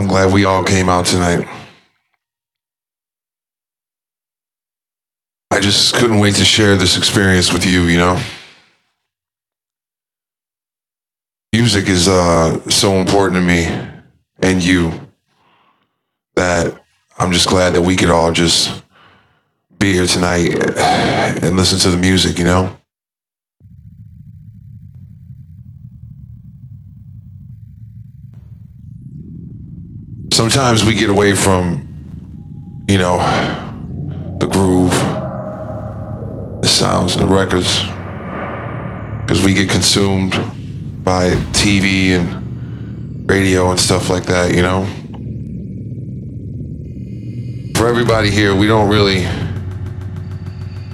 I'm glad we all came out tonight. I just couldn't wait to share this experience with you, you know? Music is uh, so important to me and you that I'm just glad that we could all just be here tonight and listen to the music, you know? Sometimes we get away from, you know, the groove, the sounds, and the records, because we get consumed by TV and radio and stuff like that, you know? For everybody here, we don't really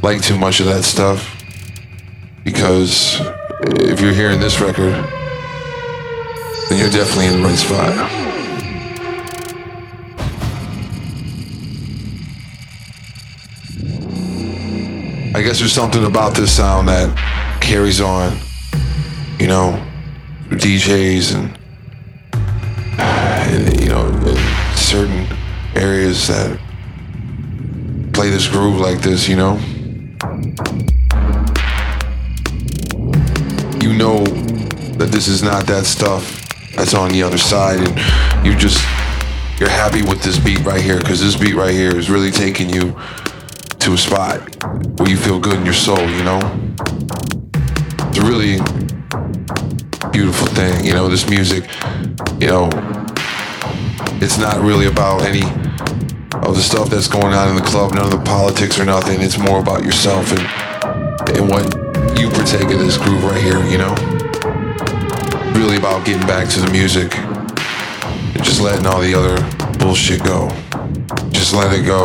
like too much of that stuff because if you're hearing this record, then you're definitely in the right spot. I guess there's something about this sound that carries on, you know, DJs and, and you know, certain areas that play this groove like this, you know. You know that this is not that stuff that's on the other side, and you just you're happy with this beat right here because this beat right here is really taking you to a spot where you feel good in your soul, you know? It's a really beautiful thing, you know, this music, you know, it's not really about any of the stuff that's going on in the club, none of the politics or nothing. It's more about yourself and and what you partake of this groove right here, you know? Really about getting back to the music and just letting all the other bullshit go. Just let it go.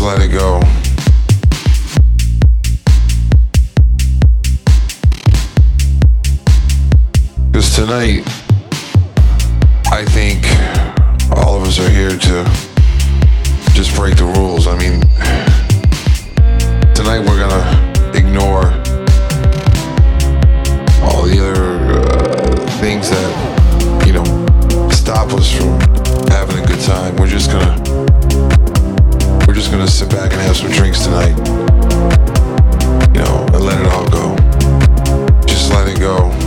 Let it go. Because tonight, I think all of us are here to just break the rules. I mean, tonight we're gonna ignore all the other uh, things that, you know, stop us from having a good time. We're just gonna, we're just gonna sit back and have some drinks tonight, you know, and let it all go. Just let it go.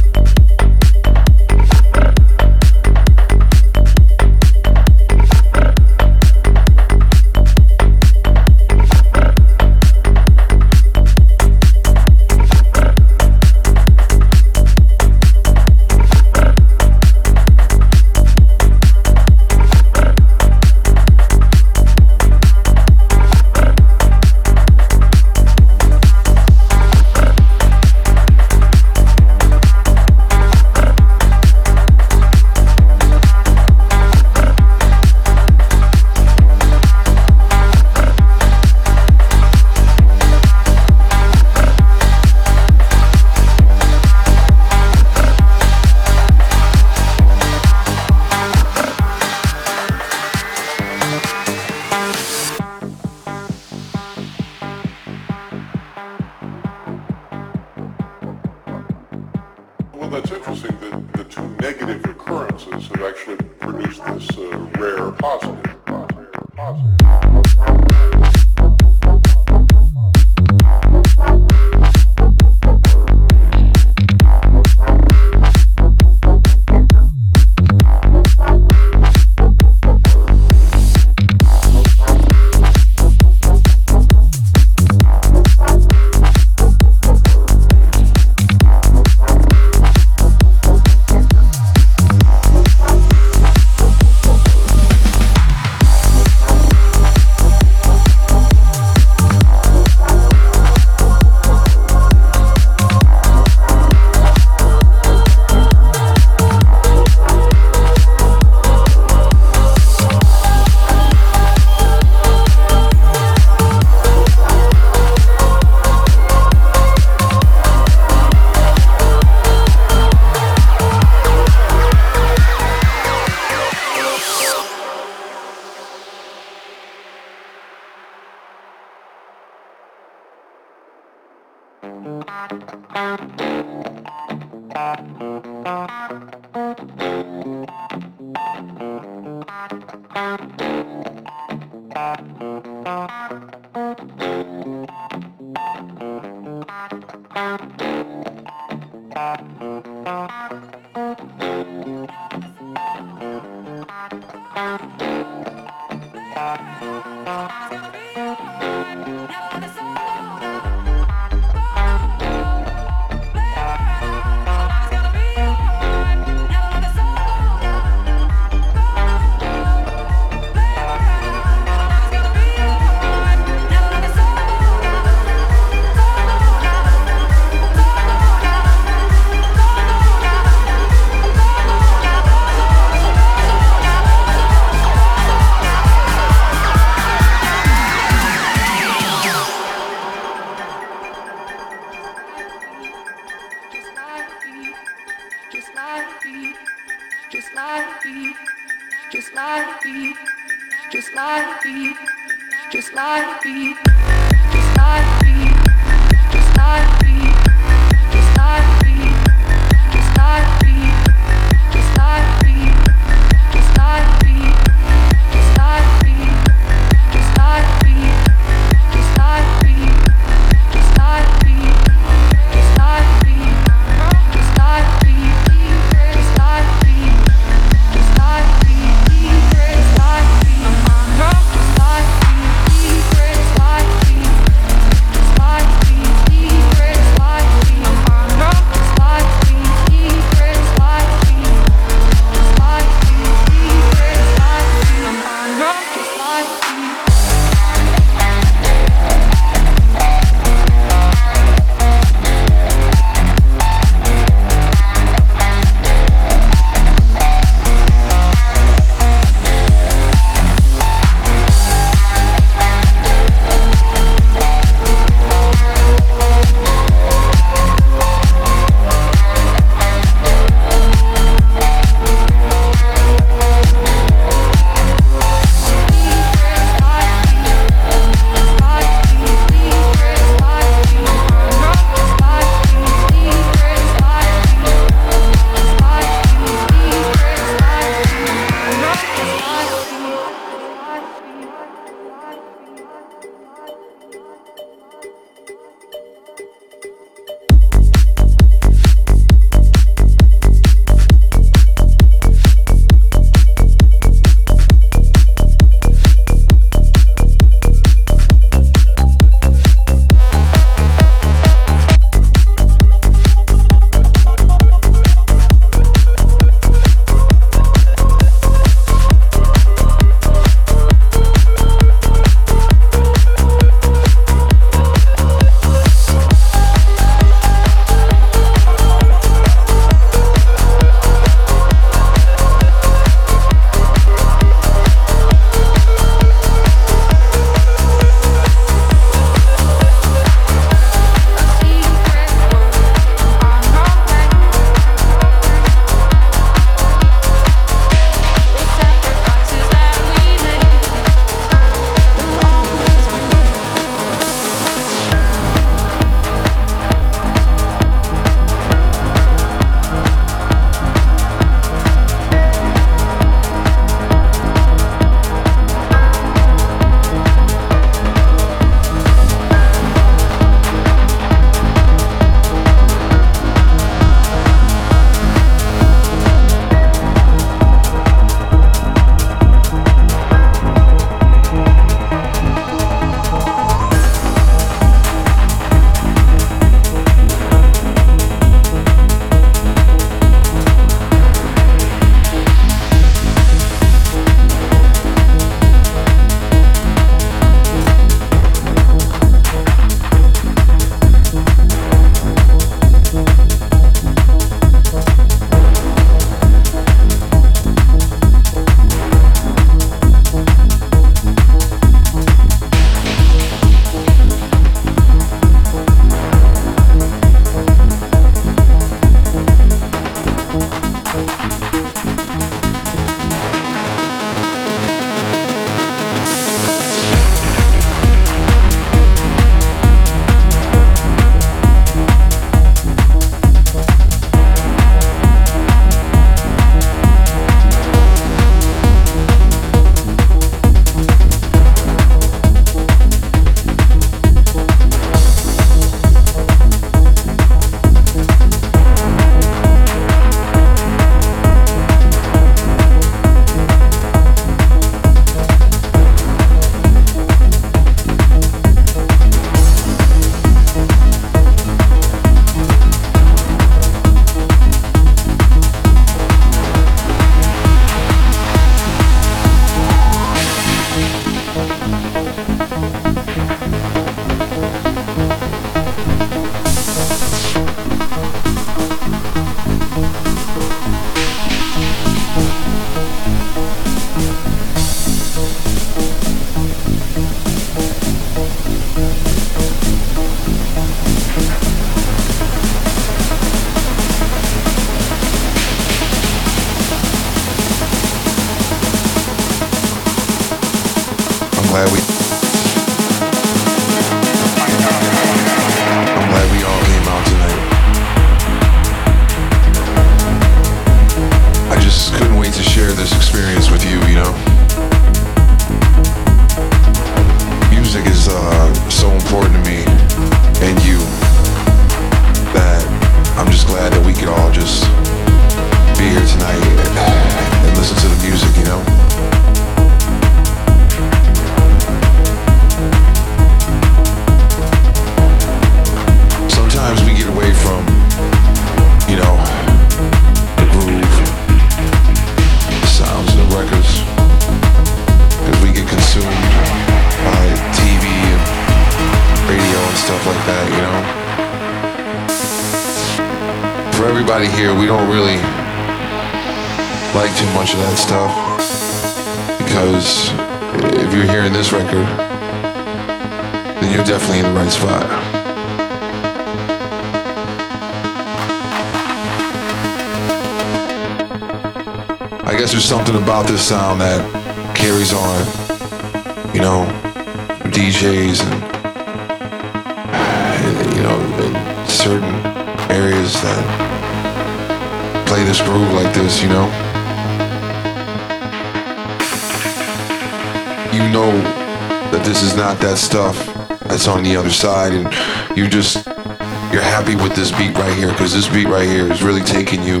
Right here is really taking you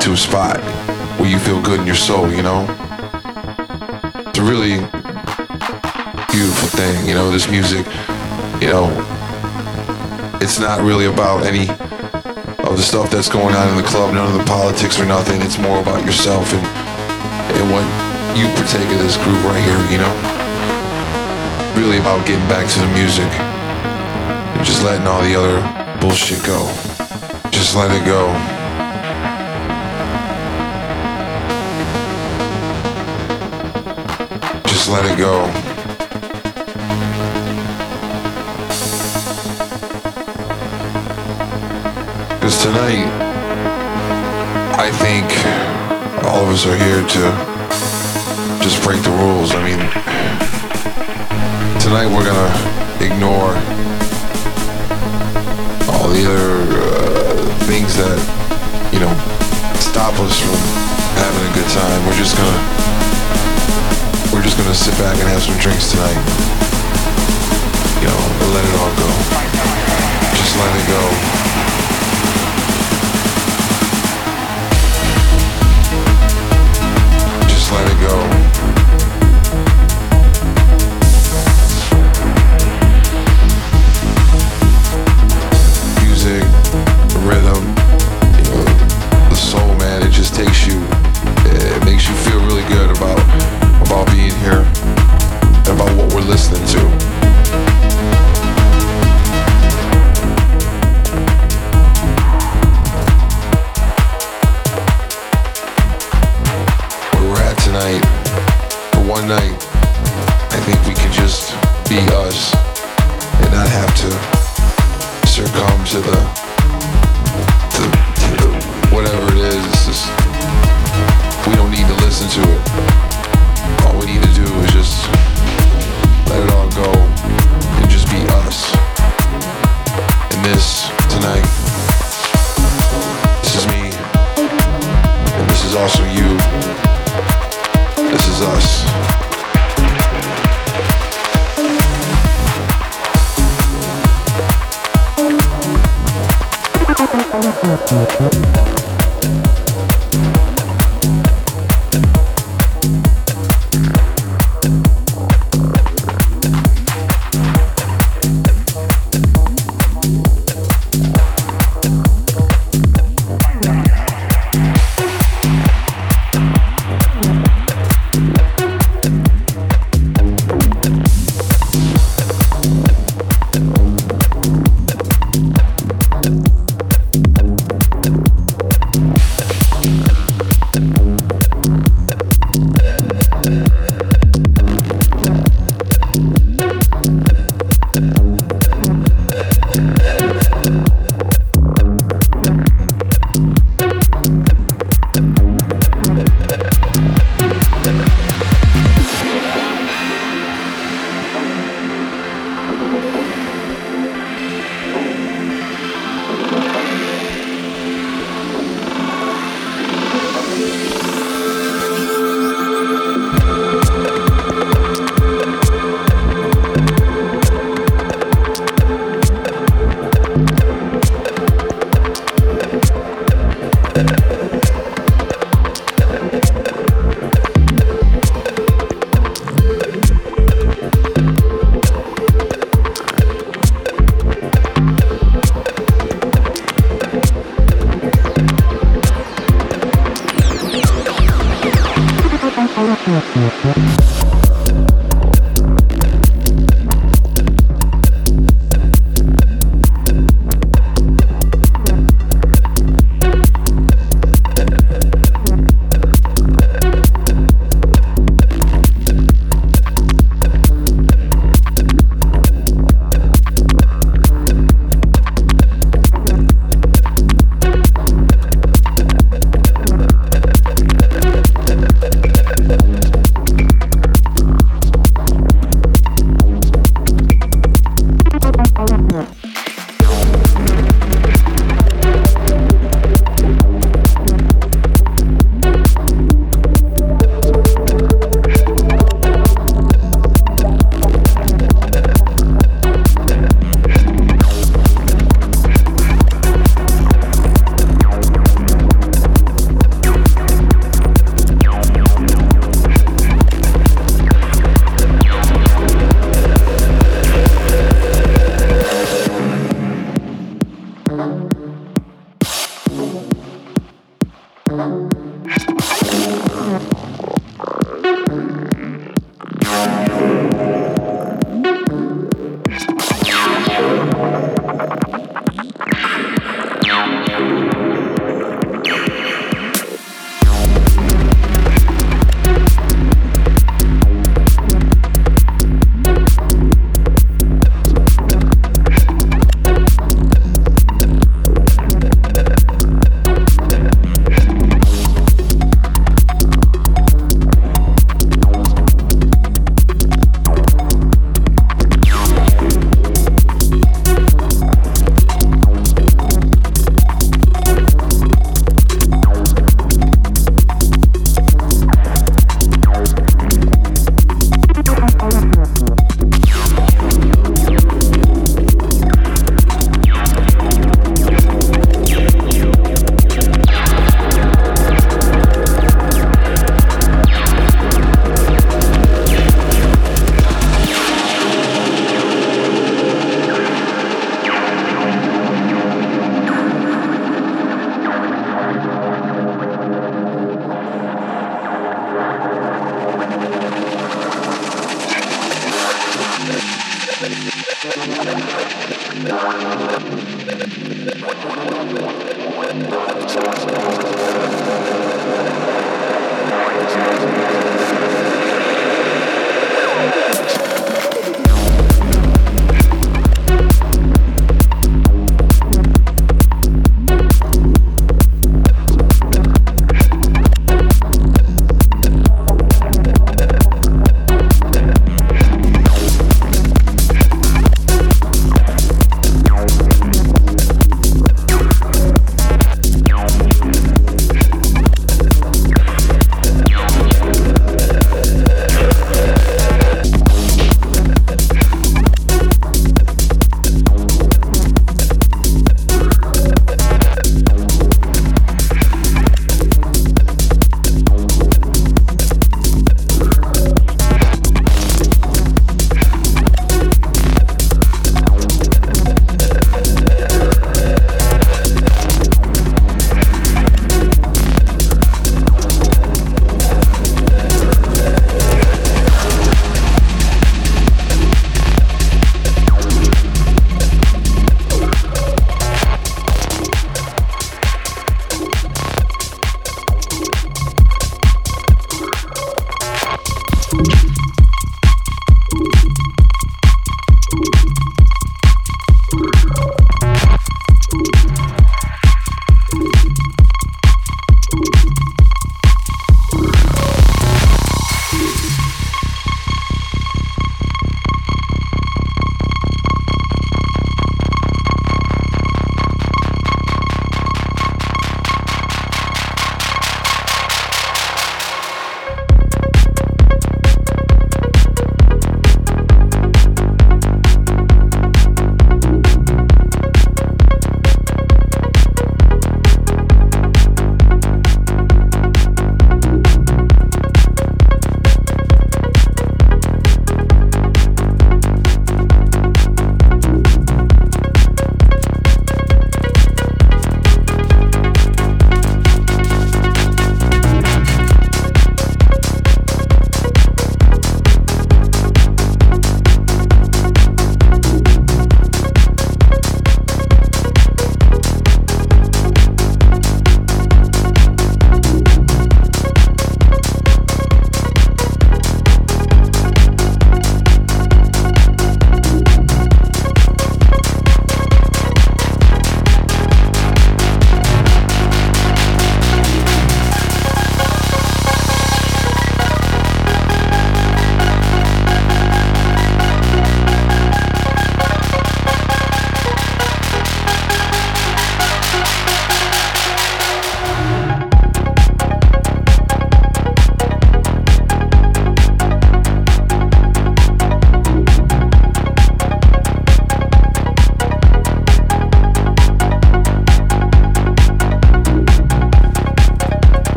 to a spot where you feel good in your soul, you know. It's a really beautiful thing, you know. This music, you know, it's not really about any of the stuff that's going on in the club, none of the politics or nothing. It's more about yourself and and what you partake of this groove right here, you know? Really about getting back to the music and just letting all the other bullshit go. Just let it go. Just let it go. Because tonight, I think all of us are here to just break the rules. I mean, tonight we're gonna ignore all the other uh, things that, you know, stop us from having a good time. We're just gonna, we're just gonna sit back and have some drinks tonight. You know, let it all go. Just let it go.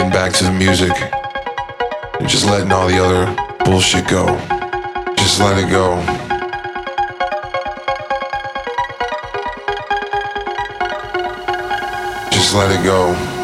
Getting back to the music and just letting all the other bullshit go. Just let it go. Just let it go.